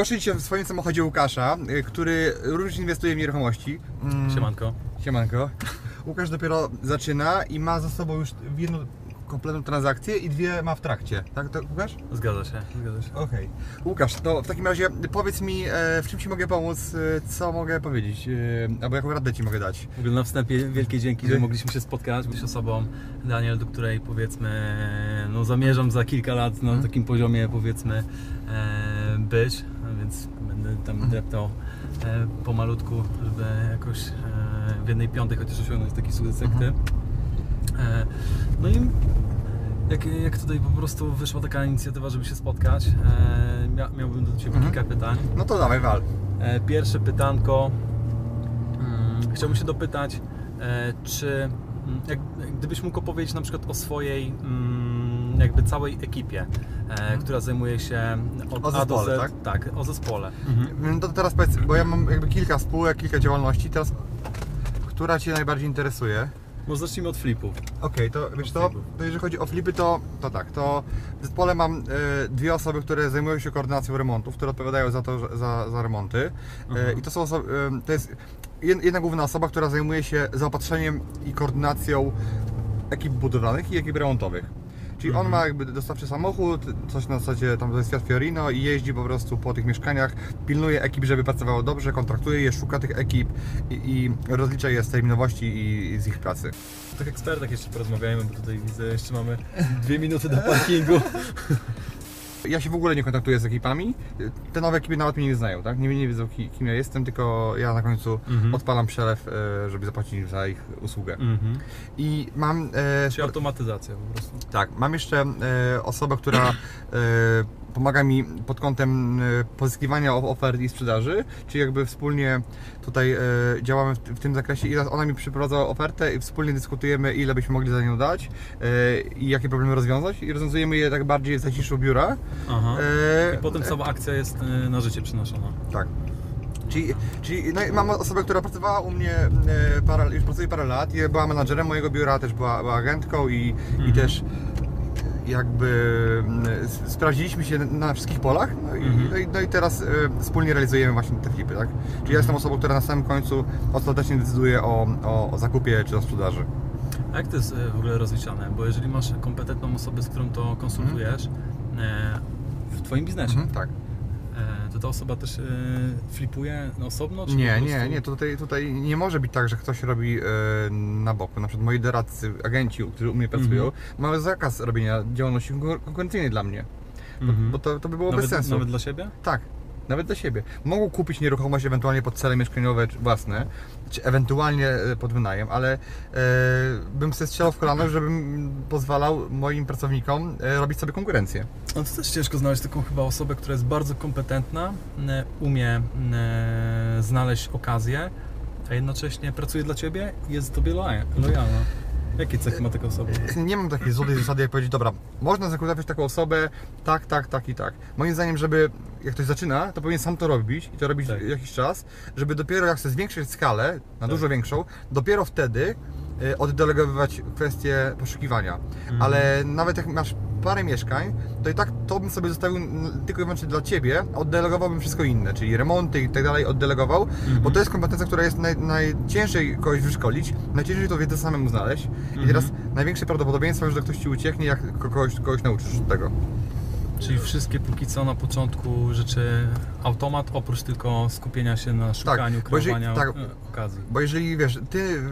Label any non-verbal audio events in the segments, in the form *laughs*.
Goszczę dzisiaj w swoim samochodzie Łukasza, y, który również inwestuje w nieruchomości. Mm, Siemanko. Siemanko. Łukasz dopiero zaczyna i ma za sobą już jedną kompletną transakcję i dwie ma w trakcie. Tak, to Łukasz? Zgadza się, zgadza się. Okej. Łukasz, to w takim razie powiedz mi, e, w czym Ci mogę pomóc, e, co mogę powiedzieć, e, albo jaką radę Ci mogę dać. W ogóle na wstępie wielkie dzięki, że mogliśmy się spotkać. Być osobą, Daniel, do której powiedzmy, no zamierzam za kilka lat na takim poziomie powiedzmy być, więc będę tam dreptał e, pomalutku, żeby jakoś e, w jednej piątej chociaż osiągnąć taki sukces jak Ty. E, no i jak, jak tutaj po prostu wyszła taka inicjatywa, żeby się spotkać, e, mia, miałbym do Ciebie Mhm. kilka pytań. No to dawaj, wal. E, Pierwsze pytanko. Mm, Chciałbym się dopytać, e, czy mm, jak, gdybyś mógł opowiedzieć na przykład o swojej mm, jakby całej ekipie, e, która zajmuje się od Mhm. O A do zespole, Z. tak? Tak, o zespole. No to teraz powiedz, bo ja mam jakby kilka spółek, kilka działalności, teraz która Cię najbardziej interesuje? Może zacznijmy od flipów. Okej, to wiesz to, to jeżeli chodzi o flipy, to, to tak, to w zespole mam e, dwie osoby, które zajmują się koordynacją remontów, które odpowiadają za to, za, za remonty Mhm. i to są osoby, e, to jest jed- jedna główna osoba, która zajmuje się zaopatrzeniem i koordynacją ekip budowlanych i ekip remontowych. Czyli on ma jakby dostawczy samochód, coś na zasadzie tam to jest Fiat Fiorino i jeździ po prostu po tych mieszkaniach, pilnuje ekip, żeby pracowało dobrze, kontraktuje je, szuka tych ekip i, i rozlicza je z terminowości i, i z ich pracy. O tych ekspertach jeszcze porozmawiajmy, bo tutaj widzę, jeszcze mamy dwie minuty do parkingu. *laughs* Ja się w ogóle nie kontaktuję z ekipami. Te nowe ekipy nawet mnie nie znają, tak? Nie, nie wiedzą ki- kim ja jestem, tylko ja na końcu Mhm. odpalam przelew, e, żeby zapłacić im za ich usługę. Mhm. I mam. E, Czyli automatyzacja po prostu. tak, mam jeszcze e, osobę, która e, pomaga mi pod kątem e, pozyskiwania ofert i sprzedaży, czyli jakby wspólnie tutaj e, działamy w, tym zakresie i ona mi przyprowadza ofertę i wspólnie dyskutujemy ile byśmy mogli za nią dać e, i jakie problemy rozwiązać i rozwiązujemy je tak bardziej w zaciszu biura. Aha. E, I potem cała akcja jest na życie przenoszona. Tak. Czyli, czyli no, mam osobę, która pracowała u mnie parę, już pracuje parę lat była menadżerem mojego biura, też była, była agentką i, i Mhm. też jakby mm, sprawdziliśmy się na wszystkich polach no i, Mhm. no i, no i teraz e, wspólnie realizujemy właśnie te flipy, tak? Czyli ja jestem osobą, która na samym końcu ostatecznie decyduje o, o, o zakupie czy o sprzedaży. A jak to jest e, w ogóle rozliczane? Bo jeżeli masz kompetentną osobę, z którą to konsultujesz e, w Twoim biznesie, Mhm, tak. Ta osoba też e, flipuje osobno? Czy Nie, nie, nie, tutaj, tutaj nie może być tak, że ktoś robi e, na boku. Na przykład moi doradcy, agenci, którzy u mnie pracują, Mhm. mają zakaz robienia działalności konkur- konkurencyjnej dla mnie. Bo, Mhm. bo to, to by było nawet, bez sensu. Nawet dla siebie? Tak, nawet dla siebie. Mogą kupić nieruchomość ewentualnie pod cele mieszkaniowe własne, czy ewentualnie e, pod wynajem, ale e, bym sobie strzelał w kolano, żebym pozwalał moim pracownikom e, robić sobie konkurencję. No to też ciężko znaleźć taką chyba osobę, która jest bardzo kompetentna, e, umie znaleźć okazję, a jednocześnie pracuje dla Ciebie i jest Tobie loja- lojalna. Jakie cechy ma taka osoba? *laughs* Nie mam takiej złotej zasady, jak powiedzieć, dobra, można zakreślić taką osobę, tak, tak, tak i tak. Moim zdaniem, żeby jak ktoś zaczyna, to powinien sam to robić i to robić Tak. jakiś czas, żeby dopiero jak chce zwiększyć skalę, na Tak. dużo większą, dopiero wtedy y, oddelegowywać kwestię poszukiwania. Mhm. Ale nawet jak masz parę mieszkań, to i tak to bym sobie zostawił tylko i wyłącznie dla Ciebie, oddelegowałbym wszystko inne, czyli remonty i tak dalej oddelegował, Mhm. bo to jest kompetencja, która jest naj, najciężej kogoś wyszkolić, najciężej to wiedzę samemu znaleźć i Mhm. teraz największe prawdopodobieństwo, że ktoś Ci ucieknie, jak ko- kogoś, kogoś nauczysz tego. Czyli wszystkie póki co na początku rzeczy automat, oprócz tylko skupienia się na szukaniu, bo jeżeli- kreowania tak. okazji. Bo jeżeli wiesz, ty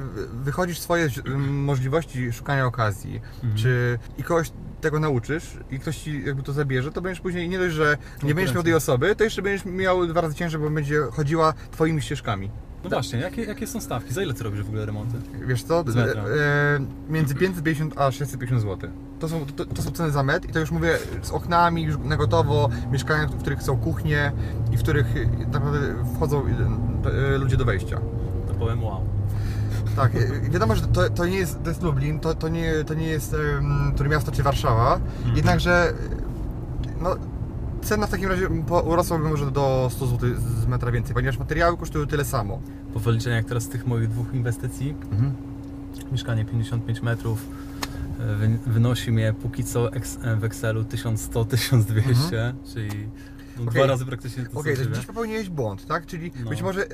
wychodzisz swoje możliwości szukania okazji, Mhm. czy i kogoś tego nauczysz i ktoś ci jakby to zabierze, to będziesz później nie dość, że nie będziesz miał tej osoby, to jeszcze będziesz miał dwa razy ciężej, bo będzie chodziła twoimi ścieżkami. No właśnie, jakie, jakie są stawki? Za ile ty robisz w ogóle remonty? Wiesz co? Metra. E, między 550 a 650 zł. To są, to, to są ceny za metr i to już mówię z oknami, już na gotowo, mieszkania, w których są kuchnie i w których e, naprawdę wchodzą e, e, ludzie do wejścia. To powiem wow. Tak, wiadomo, że to, to nie jest, to jest Lublin, to, to, nie, to nie jest um, Trójmiasto czy Warszawa, jednakże e, no, cena w takim razie urosłaby może do 100 zł z metra więcej, ponieważ materiały kosztują tyle samo. Po wyliczeniach teraz tych moich dwóch inwestycji, mieszkanie 55 metrów e, wy- wynosi mnie póki co e, w Excelu 1100-1200, czyli no Okej. dwa razy praktycznie to Okej, to ciebie. gdzieś popełniłeś błąd, tak? Czyli No. być może e,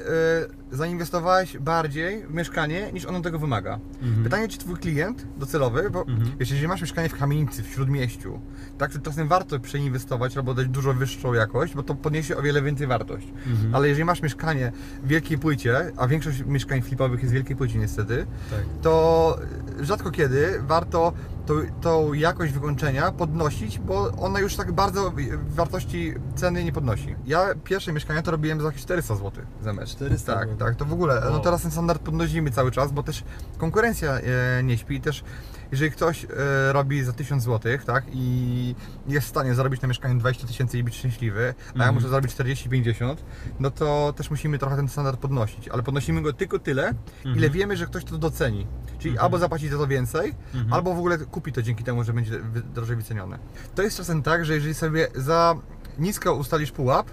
zainwestowałeś bardziej w mieszkanie niż ono tego wymaga. Mhm. Pytanie, czy twój klient docelowy, bo Mhm. wiesz, jeżeli masz mieszkanie w kamienicy, w śródmieściu, tak, to czasem warto przeinwestować albo dać dużo wyższą jakość, bo to podniesie o wiele więcej wartość. Mhm. Ale jeżeli masz mieszkanie w wielkiej płycie, a większość mieszkań flipowych jest w wielkiej płycie niestety, Tak. to rzadko kiedy warto tą, tą jakość wykończenia podnosić, bo ona już tak bardzo wartości ceny nie podnosi. Ja pierwsze mieszkania to robiłem za jakieś 400 zł za metr. 400 Tak, zł. tak, to w ogóle. No Wow. teraz ten standard podnosimy cały czas, bo też konkurencja e, nie śpi. Też jeżeli ktoś e, robi za 1000 zł, tak, i jest w stanie zarobić na mieszkaniu 20 tysięcy i być szczęśliwy, a ja Mhm. muszę zarobić 40-50, no to też musimy trochę ten standard podnosić. Ale podnosimy go tylko tyle, Mhm. ile wiemy, że ktoś to doceni. Czyli Mhm. albo zapłaci za to więcej, albo w ogóle kupi to dzięki temu, że będzie drożej wycenione. To jest czasem tak, że jeżeli sobie za nisko ustalisz pułap,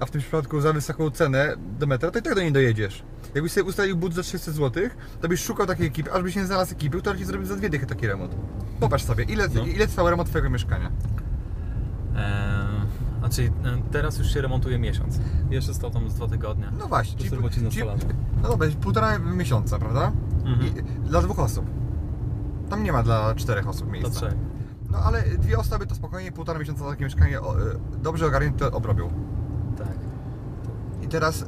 a w tym przypadku za wysoką cenę do metra, to i tak do niej dojedziesz. Jakbyś sobie ustalił but za 300 zł, to byś szukał takiej ekipy, aż byś nie znalazł ekipy, która ci zrobi za dwie dychy taki remont. Popatrz sobie, ile, No. ile trwał remont twojego mieszkania? Eee, a czyli e, teraz już się remontuje miesiąc. Jeszcze stał tam z dwa tygodnie. No właśnie, jest robocizna stolarza. no dobra, półtora miesiąca, prawda? Mhm. I dla dwóch osób. Tam nie ma dla czterech osób miejsca. trzech. No ale dwie osoby to spokojnie półtora miesiąca takie mieszkanie o, e, dobrze ogarnięte obrobią. Tak. I teraz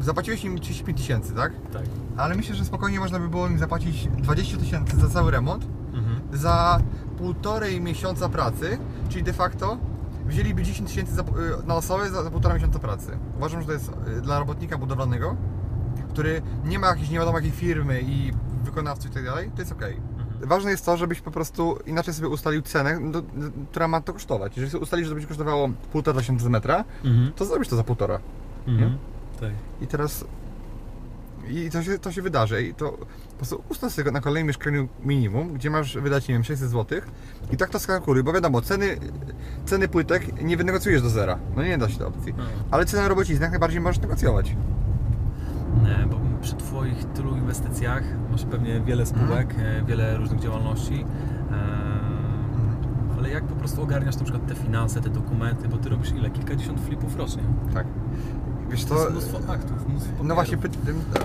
zapłaciłeś im 35 tysięcy, tak? Tak. Ale myślę, że spokojnie można by było im zapłacić 20 tysięcy za cały remont, Mhm. za półtorej miesiąca pracy, czyli de facto wzięliby 10 tysięcy y, na osobę za, za półtora miesiąca pracy. Uważam, że to jest y, dla robotnika budowlanego, który nie ma jakiejś nie wiadomo jakiej firmy i wykonawców i tak dalej, to jest ok. Mhm. Ważne jest to, żebyś po prostu inaczej sobie ustalił cenę, do, która ma to kosztować. Jeżeli sobie ustalisz, że to będzie kosztowało półtora tysiąca za metra, Mhm. to zrobisz to za półtora. Mhm. Tak. I teraz. I to się, to się wydarzy. I to po prostu ustaw sobie na kolejnym mieszkaniu minimum, gdzie masz wydać, nie wiem, 600 zł i tak to skalkuluj, bo wiadomo, ceny, ceny płytek nie wynegocjujesz do zera. No nie da się tej opcji. No. Ale cenę robocizny jak najbardziej możesz negocjować. Nie, bo przy Twoich tylu inwestycjach masz pewnie wiele spółek, e, wiele różnych działalności. e, Ale jak po prostu ogarniasz na przykład te finanse, te dokumenty, bo Ty robisz ile? Kilkadziesiąt flipów rocznie. Tak. Wiesz To jest mnóstwo aktów, mnóstwo No właśnie,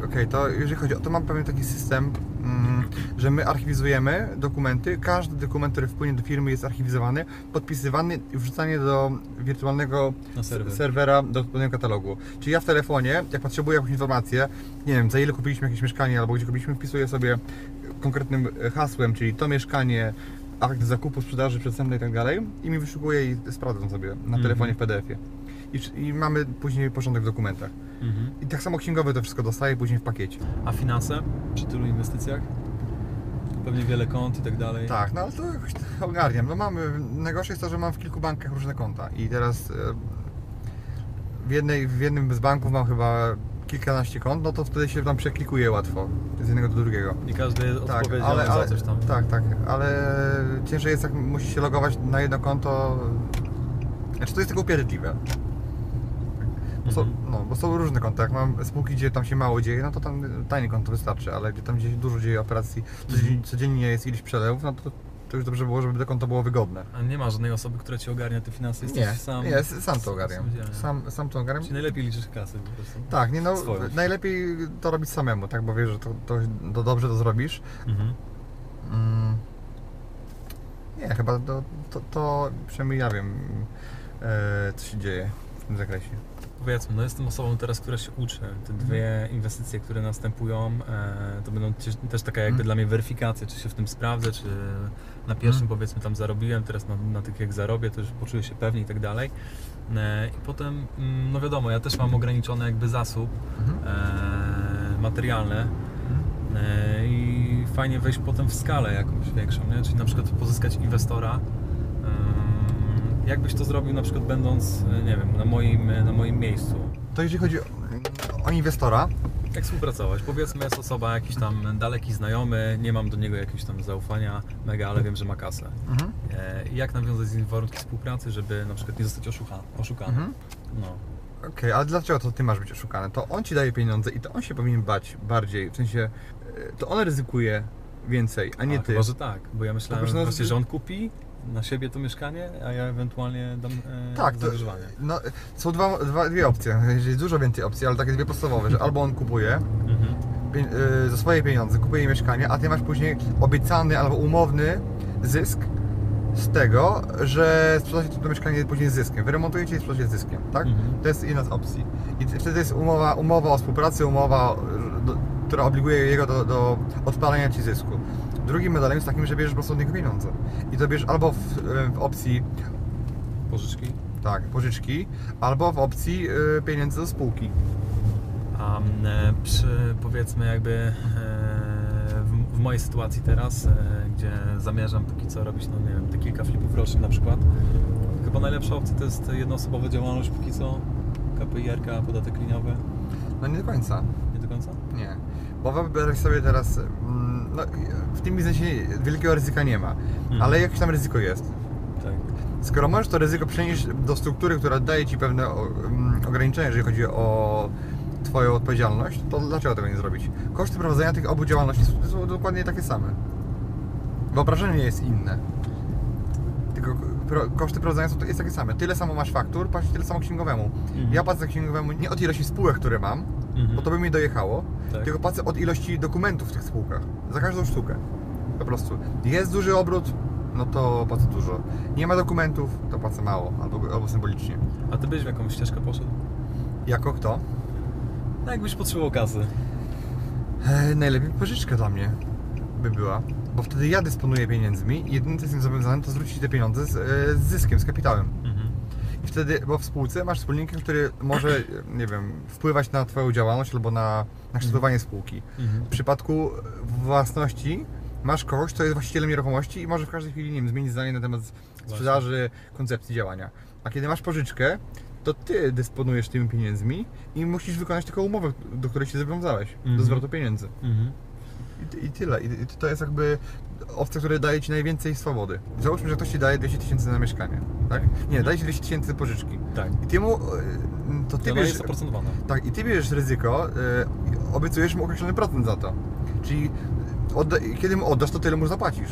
okej, to jeżeli chodzi o to, mam pewien taki system, mm, że my archiwizujemy dokumenty. Każdy dokument, który wpłynie do firmy jest archiwizowany, podpisywany i wrzucany do wirtualnego serwer. serwera do odpowiedniego katalogu. Czyli ja w telefonie, jak potrzebuję jakąś informację, nie wiem, za ile kupiliśmy jakieś mieszkanie albo gdzie kupiliśmy, wpisuję sobie konkretnym e, hasłem, czyli to mieszkanie, akt zakupu, sprzedaży, przedstępnej i tak dalej i mi wyszukuje i sprawdzam sobie na Mhm. telefonie w PDF-ie. I, I mamy później porządek w dokumentach. Mhm. I tak samo księgowy to wszystko dostaje później w pakiecie. A finanse przy tylu inwestycjach? Pewnie wiele kont i tak dalej. Tak, no ale to jakoś *laughs* ogarniam. No mamy, najgorsze jest to, że mam w kilku bankach różne konta i teraz e, w, jednej, w jednym z banków mam chyba kilkanaście kont, no to wtedy się tam przeklikuje łatwo z jednego do drugiego. I każdy jest Tak, odpowiedzialny ale, ale, za coś tam. tak, tak, ale ciężej jest jak musisz się logować na jedno konto. Znaczy to jest tylko upierdliwe. Bo są, Mhm. no, bo są różne konta. Jak mam spółki, gdzie tam się mało dzieje, no to tam tajne konto wystarczy, ale gdzie tam gdzieś dużo dzieje operacji, codziennie, codziennie jest ileś przelewów, no to, to już dobrze było, żeby to konto było wygodne. A nie ma żadnej osoby, która Ci ogarnia te finanse? Jesteś Nie, sam? nie, sam to ogarniam. Sam, sam to ogarniam. Czyli najlepiej liczysz kasę po prostu. Tak, nie no, Swoją. najlepiej to robić samemu, tak, bo wiesz, że to, to, to dobrze to zrobisz. Mhm. Mm. Nie, chyba to, to, to przynajmniej ja wiem, e, co się dzieje w tym zakresie. Powiedzmy, no jestem osobą teraz, która się uczy. Te dwie inwestycje, które następują, e, to będą też, taka jakby Mhm. dla mnie weryfikacja, czy się w tym sprawdzę, czy na pierwszym powiedzmy tam zarobiłem, teraz na, na tych jak zarobię, to już poczuję się pewnie i tak dalej. E, I potem, mm, no wiadomo, ja też mam ograniczony jakby zasób Mhm. e, materialny i fajnie wejść potem w skalę jakąś większą, nie? czyli na przykład pozyskać inwestora. E, jakbyś to zrobił na przykład będąc, e, nie wiem, na moim, na moim miejscu? To jeżeli chodzi o, o inwestora, Jak współpracować? Powiedzmy jest osoba, jakiś tam daleki znajomy, nie mam do niego jakiegoś tam zaufania mega, ale wiem, że ma kasę. mhm. E, jak nawiązać z nim warunki współpracy, żeby na przykład nie zostać oszuka, oszukany? Mhm. No. Okej, ale dlaczego to ty masz być oszukany? To on ci daje pieniądze i to on się powinien bać bardziej, w sensie e, to on ryzykuje więcej, a nie A, ty. Chyba, że tak, bo ja myślałem no, właśnie, że on kupi na siebie to mieszkanie, a ja ewentualnie dam e, Tak, to, no, są dwa, dwa, dwie opcje, jest dużo więcej opcji, ale takie dwie podstawowe, że albo on kupuje Mhm. pie, e, za swoje pieniądze, kupuje mieszkanie, a ty masz później obiecany albo umowny zysk z tego, że sprzedacie to mieszkanie później z zyskiem. Wyremontujecie i sprzedacie z zyskiem, tak? Mhm. To jest jedna z opcji. I wtedy jest umowa, umowa o współpracy, umowa, do, która obliguje jego do, do odpalenia ci zysku. Drugim modelem jest takim, że bierzesz po prostu od niego pieniądze. I to bierzesz albo w, w opcji Pożyczki. tak, pożyczki, albo w opcji y, pieniędzy do spółki. A e, przy powiedzmy jakby e, w, w mojej sytuacji teraz, e, gdzie zamierzam póki co robić, no nie wiem, te kilka flipów rocznie na przykład, chyba najlepsza opcja to jest jednoosobowa działalność póki co, KPIR-ka, podatek liniowy, No nie do końca, nie do końca? nie. Bo wyobraź sobie teraz, mm, no, w tym biznesie wielkiego ryzyka nie ma, ale jakieś tam ryzyko jest. Tak. Skoro możesz to ryzyko przenieść do struktury, która daje Ci pewne mm, ograniczenia, jeżeli chodzi o Twoją odpowiedzialność, to dlaczego tego nie zrobić? Koszty prowadzenia tych obu działalności są- są dokładnie takie same. Wyobrażenie nie jest inne. Tylko koszty prowadzenia są jest takie same. Tyle samo masz faktur, płacisz tyle samo księgowemu. Mhm. Ja płacę księgowemu nie od ilości spółek, które mam, Mhm. bo to by mi dojechało, Tak. tylko płacę od ilości dokumentów w tych spółkach. Za każdą sztukę. Po prostu. Jest duży obrót, no to płacę dużo. Nie ma dokumentów, to płacę mało, albo, albo symbolicznie. A ty byś w jakąś ścieżkę poszedł? Jako kto? No jakbyś potrzebował kasy. E, najlepiej pożyczka dla mnie by była. Bo wtedy ja dysponuję pieniędzmi i jedyne co jestem zobowiązany to zwrócić te pieniądze z, e, z zyskiem, z kapitałem. Mhm. I wtedy, bo w spółce masz wspólnika, który może, nie wiem, wpływać na Twoją działalność albo na, na kształtowanie spółki. Mhm. W przypadku własności masz kogoś, kto jest właścicielem nieruchomości i może w każdej chwili nie wiem, zmienić zdanie na temat sprzedaży, koncepcji działania. A kiedy masz pożyczkę, to ty dysponujesz tymi pieniędzmi i musisz wykonać tylko umowę, do której się zobowiązałeś, do Mhm. zwrotu pieniędzy. Mhm. I, I tyle. I i to jest jakby opcja, która daje ci najwięcej swobody. Załóżmy, że ktoś ci daje 200 tysięcy na mieszkanie, tak? Nie, daje ci 200 tysięcy pożyczki. Tak. I ty mu, e, to ty bierzesz, tak, i ty bierzesz ryzyko, y, obiecujesz mu określony procent za to. Czyli odda, kiedy mu oddasz, to tyle mu zapłacisz.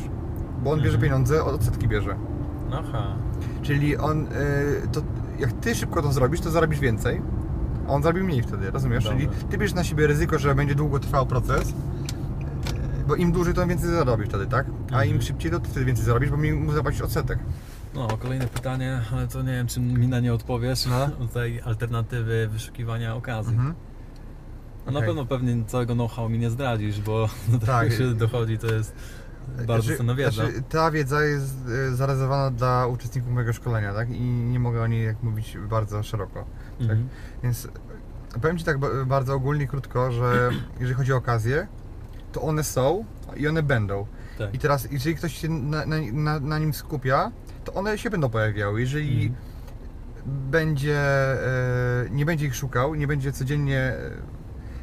Bo on bierze Mhm. pieniądze, od odsetki bierze. Aha. Czyli on, y, to jak ty szybko to zrobisz, to zarobisz więcej, a on zarobi mniej wtedy, rozumiesz? Dobra. Czyli ty bierzesz na siebie ryzyko, że będzie długo trwał proces, bo im dłużej, to więcej zarobisz wtedy, tak? A im Mhm. szybciej, to ty wtedy więcej zarobisz, bo mi mu zapłacisz odsetek. No, kolejne pytanie, ale to nie wiem, czy mi na nie odpowiesz. No. *laughs* Tutaj alternatywy wyszukiwania okazji. Mhm. No na pewno pewnie całego know-how mi nie zdradzisz, bo *laughs* do tego Tak. się dochodzi, to jest bardzo Znaczy- cenna wiedza. znaczy, ta wiedza jest y, zarezerwowana dla uczestników mojego szkolenia, tak? I nie mogę o niej jak mówić bardzo szeroko. Tak? Mhm. Więc powiem Ci tak ba- bardzo ogólnie, krótko, że *clears throat* jeżeli chodzi o okazje, to one są i one będą. Tak. I teraz, jeżeli ktoś się na, na, na, na nim skupia, to one się będą pojawiały. Jeżeli Mhm. będzie, e, nie będzie ich szukał, nie będzie codziennie e,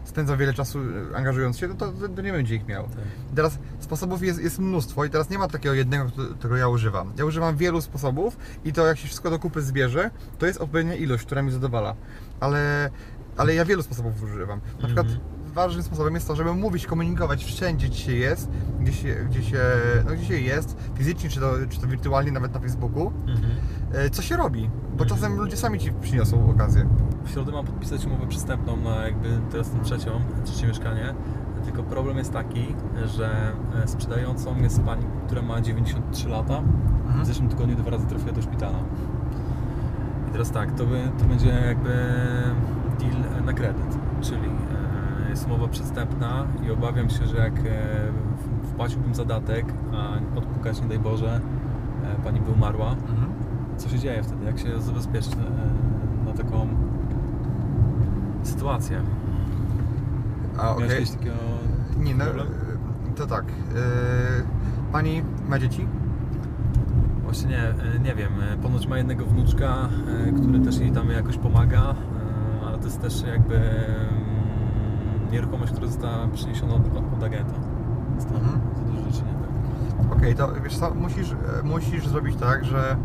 spędzał wiele czasu e, angażując się, to, to, to nie będzie ich miał. Tak. Teraz sposobów jest, jest mnóstwo i teraz nie ma takiego jednego, którego ja używam. Ja używam wielu sposobów i to jak się wszystko do kupy zbierze, to jest odpowiednia ilość, która mi zadowala. Ale, ale ja wielu sposobów używam. Na przykład Mhm. Ważnym sposobem jest to, żeby mówić, komunikować wszędzie, gdzie się jest, gdzie się, gdzie się, no, gdzie się jest, fizycznie czy to, czy to wirtualnie, nawet na Facebooku, Mhm. e, co się robi. Bo Mhm. czasem ludzie sami Ci przyniosą okazję. W środę mam podpisać umowę przystępną na jakby teraz tą trzecią, trzecie mieszkanie. Tylko problem jest taki, że e, sprzedającą jest pani, która ma 93 lata. W Mhm. zeszłym tygodniu dwa razy trafiła do szpitala. I teraz tak, to, by, to będzie jakby deal na kredyt, czyli jest umowa przestępna i obawiam się, że jak e, wpłaciłbym zadatek, a odpukać nie daj Boże, e, pani by umarła, Mhm. co się dzieje wtedy? Jak się zabezpieczyć e, na taką sytuację? A, Miałeś kiedyś takiego Nie, no, to tak. Pani ma dzieci? Właśnie nie, nie wiem, ponoć ma jednego wnuczka, który też jej tam jakoś pomaga, ale to jest też jakby nieruchomość, która została przeniesiona od, od agenta. Mhm. za dużo rzeczy nie tak. Okej, to wiesz co, musisz, e, musisz zrobić tak, że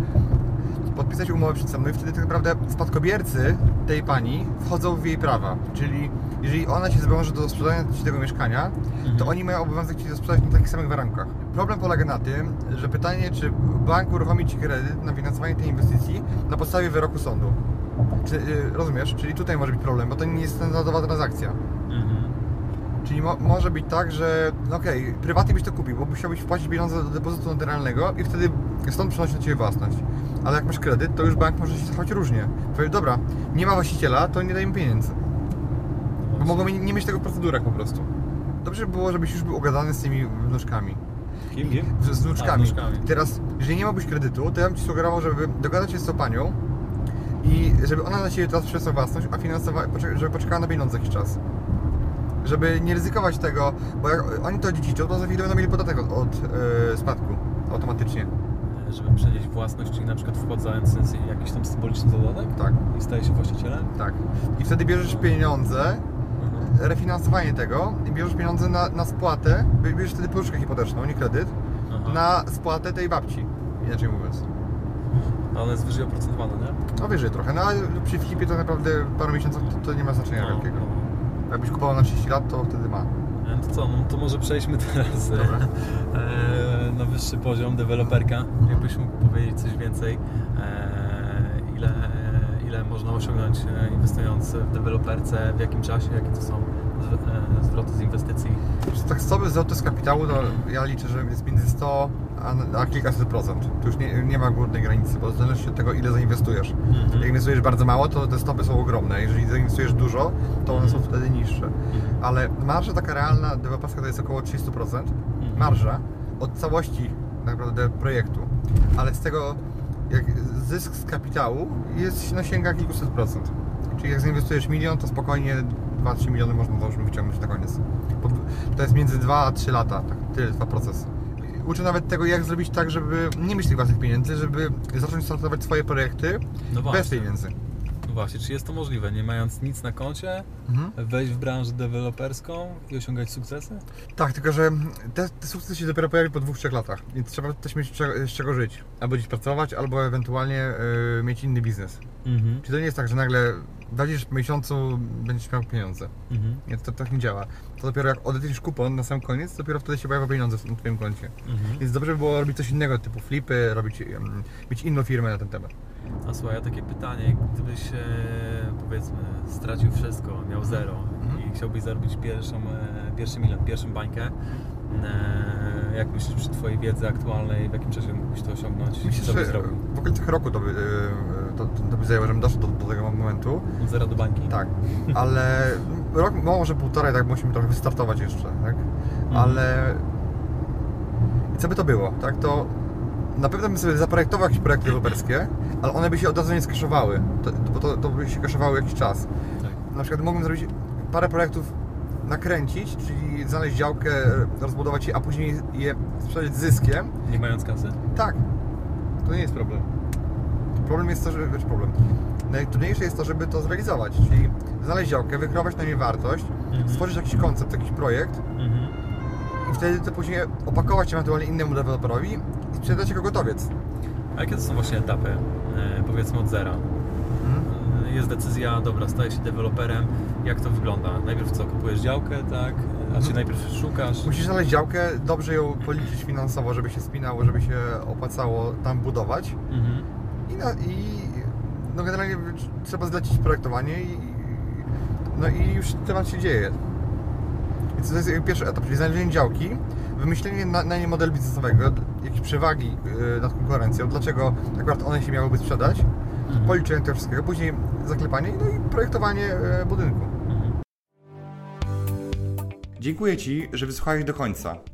podpisać umowę przedstępną i wtedy tak naprawdę spadkobiercy tej pani wchodzą w jej prawa. Czyli jeżeli ona się zobowiąże do sprzedania ci tego mieszkania, to Mhm. oni mają obowiązek ci to sprzedać na takich samych warunkach. Problem polega na tym, że pytanie, czy bank uruchomi ci kredyt na finansowanie tej inwestycji na podstawie wyroku sądu. Czy, y, rozumiesz? Czyli tutaj może być problem, bo to nie jest standardowa transakcja. Czyli mo może być tak, że no okej, prywatnie byś to kupił, bo musiałbyś wpłacić pieniądze do depozytu notarialnego i wtedy stąd przenosi na Ciebie własność. Ale jak masz kredyt, to już bank może się zachować różnie. Powie, dobra, nie ma właściciela, to nie dajemy pieniędzy. Bo mogą nie mieć tego w procedurach po prostu. Dobrze by było, żebyś już był ugadany z tymi wnuczkami. Kim, kim? Z, z A, wnuczkami. wnuczkami. Teraz, jeżeli nie miałbyś kredytu, to ja bym Ci sugerował, żeby dogadać się z tą panią i żeby ona na Ciebie teraz przeniosła własność, a finansowa, żeby poczekała na pieniądze jakiś czas. Żeby nie ryzykować tego, bo jak oni to dziedziczą, to za chwilę będą mieli podatek od, od e, spadku automatycznie. Żeby przenieść własność, czyli na przykład wkładając jakiś tam symboliczny dodatek Tak, i staje się właścicielem? tak. I wtedy bierzesz pieniądze, Mhm. refinansowanie tego i bierzesz pieniądze na, na spłatę, bierzesz wtedy pożyczkę hipoteczną, nie kredyt, Aha. na spłatę tej babci, inaczej mówiąc. A ona jest wyżej oprocentowana, nie? No wyżej trochę, no ale przy flipie to naprawdę paru miesiącach to, to nie ma znaczenia No, wielkiego. Jakbyś kupował na 30 lat, to wtedy ma. E, To co, no to może przejdźmy teraz e, *laughs* e, na wyższy poziom deweloperka. Jakbyś mógł powiedzieć coś więcej, e, ile, ile można osiągnąć e, inwestując w deweloperce, w jakim czasie, jakie to są zwroty z inwestycji. Tak sobie zwroty z kapitału, to ja liczę, że jest między 100 a, a kilkaset procent. Tu już nie, nie ma górnej granicy, bo zależy od tego, ile zainwestujesz. Jak inwestujesz bardzo mało, to te stopy są ogromne. Jeżeli zainwestujesz dużo, to one są wtedy niższe. Ale marża taka realna deweloperska to jest około 30%. Marża od całości naprawdę projektu. Ale z tego jak zysk z kapitału jest, no, sięga kilkuset procent. Czyli jak zainwestujesz milion, to spokojnie 2-3 miliony można załóżmy wyciągnąć na koniec. To jest między 2 a 3 lata, tak, tyle trwa proces. Uczę nawet tego, jak zrobić tak, żeby nie mieć tych własnych pieniędzy, żeby zacząć startować swoje projekty No bez pieniędzy. no właśnie, czy jest to możliwe, nie mając nic na koncie, Mhm. wejść w branżę deweloperską i osiągać sukcesy? Tak, tylko że te, te sukcesy się dopiero pojawi po dwóch, trzech latach, więc trzeba też mieć z czego, z czego żyć. Albo gdzieś pracować, albo ewentualnie y, mieć inny biznes. Mhm. Czy to nie jest tak, że nagle wejdziesz w miesiącu, będziesz miał pieniądze? Mhm. Nie, to tak nie działa. To dopiero jak odetniesz kupon na sam koniec, dopiero wtedy się pojawią pieniądze w- na Twoim koncie. Mhm. Więc dobrze by było robić coś innego, typu flipy, robić, em, mieć inną firmę na ten temat. A słuchaj, a takie pytanie, gdybyś e, powiedzmy stracił wszystko, miał zero Mhm. i chciałbyś zarobić pierwszą, e, pierwszy milion, pierwszą bańkę, e, jak myślisz przy Twojej wiedzy aktualnej, w jakim czasie mógłbyś to osiągnąć? Myślę, że w okolicach roku to by, y, to, to, by zajęło, żebym doszedł do, do tego momentu. Od zera do bańki? Tak, ale *laughs* rok, no może półtorej, tak musimy trochę wystartować jeszcze, tak? Mhm. Ale i co by to było, tak? To na pewno bym sobie zaprojektował jakieś projekty deweloperskie, ale one by się od razu nie skaszowały, to, bo to, to by się kaszowało jakiś czas. Tak. Na przykład mógłbym zrobić parę projektów nakręcić, czyli znaleźć działkę, rozbudować je, a później je sprzedać z zyskiem. Nie mając kasy? Tak, to nie jest problem. Problem jest to, że. Znaczy problem. Najtrudniejsze jest to, żeby to zrealizować, czyli znaleźć działkę, wykreować na niej wartość, Mhm. stworzyć jakiś koncept, jakiś projekt Mhm. i wtedy to później opakować ewentualnie innemu deweloperowi i sprzedać jako gotowiec. A jakie to są właśnie etapy, e, powiedzmy od zera? Mhm. E, Jest decyzja, dobra, staję się deweloperem, jak to wygląda? Najpierw co, kupujesz działkę, tak? A czy Mhm. najpierw szukasz? Musisz znaleźć działkę, dobrze ją policzyć finansowo, żeby się spinało, żeby się opłacało tam budować. Mhm. I, no generalnie trzeba zlecić projektowanie i, no i już temat się dzieje. Więc to jest pierwszy etap, czyli znalezienie działki, wymyślenie na, na niej modelu biznesowego. jakieś przewagi y, nad konkurencją, dlaczego akurat one się miałyby sprzedać, Mhm. policzenie tego wszystkiego, później zaklepanie no i projektowanie y, budynku. Mhm. Dziękuję Ci, że wysłuchałeś do końca.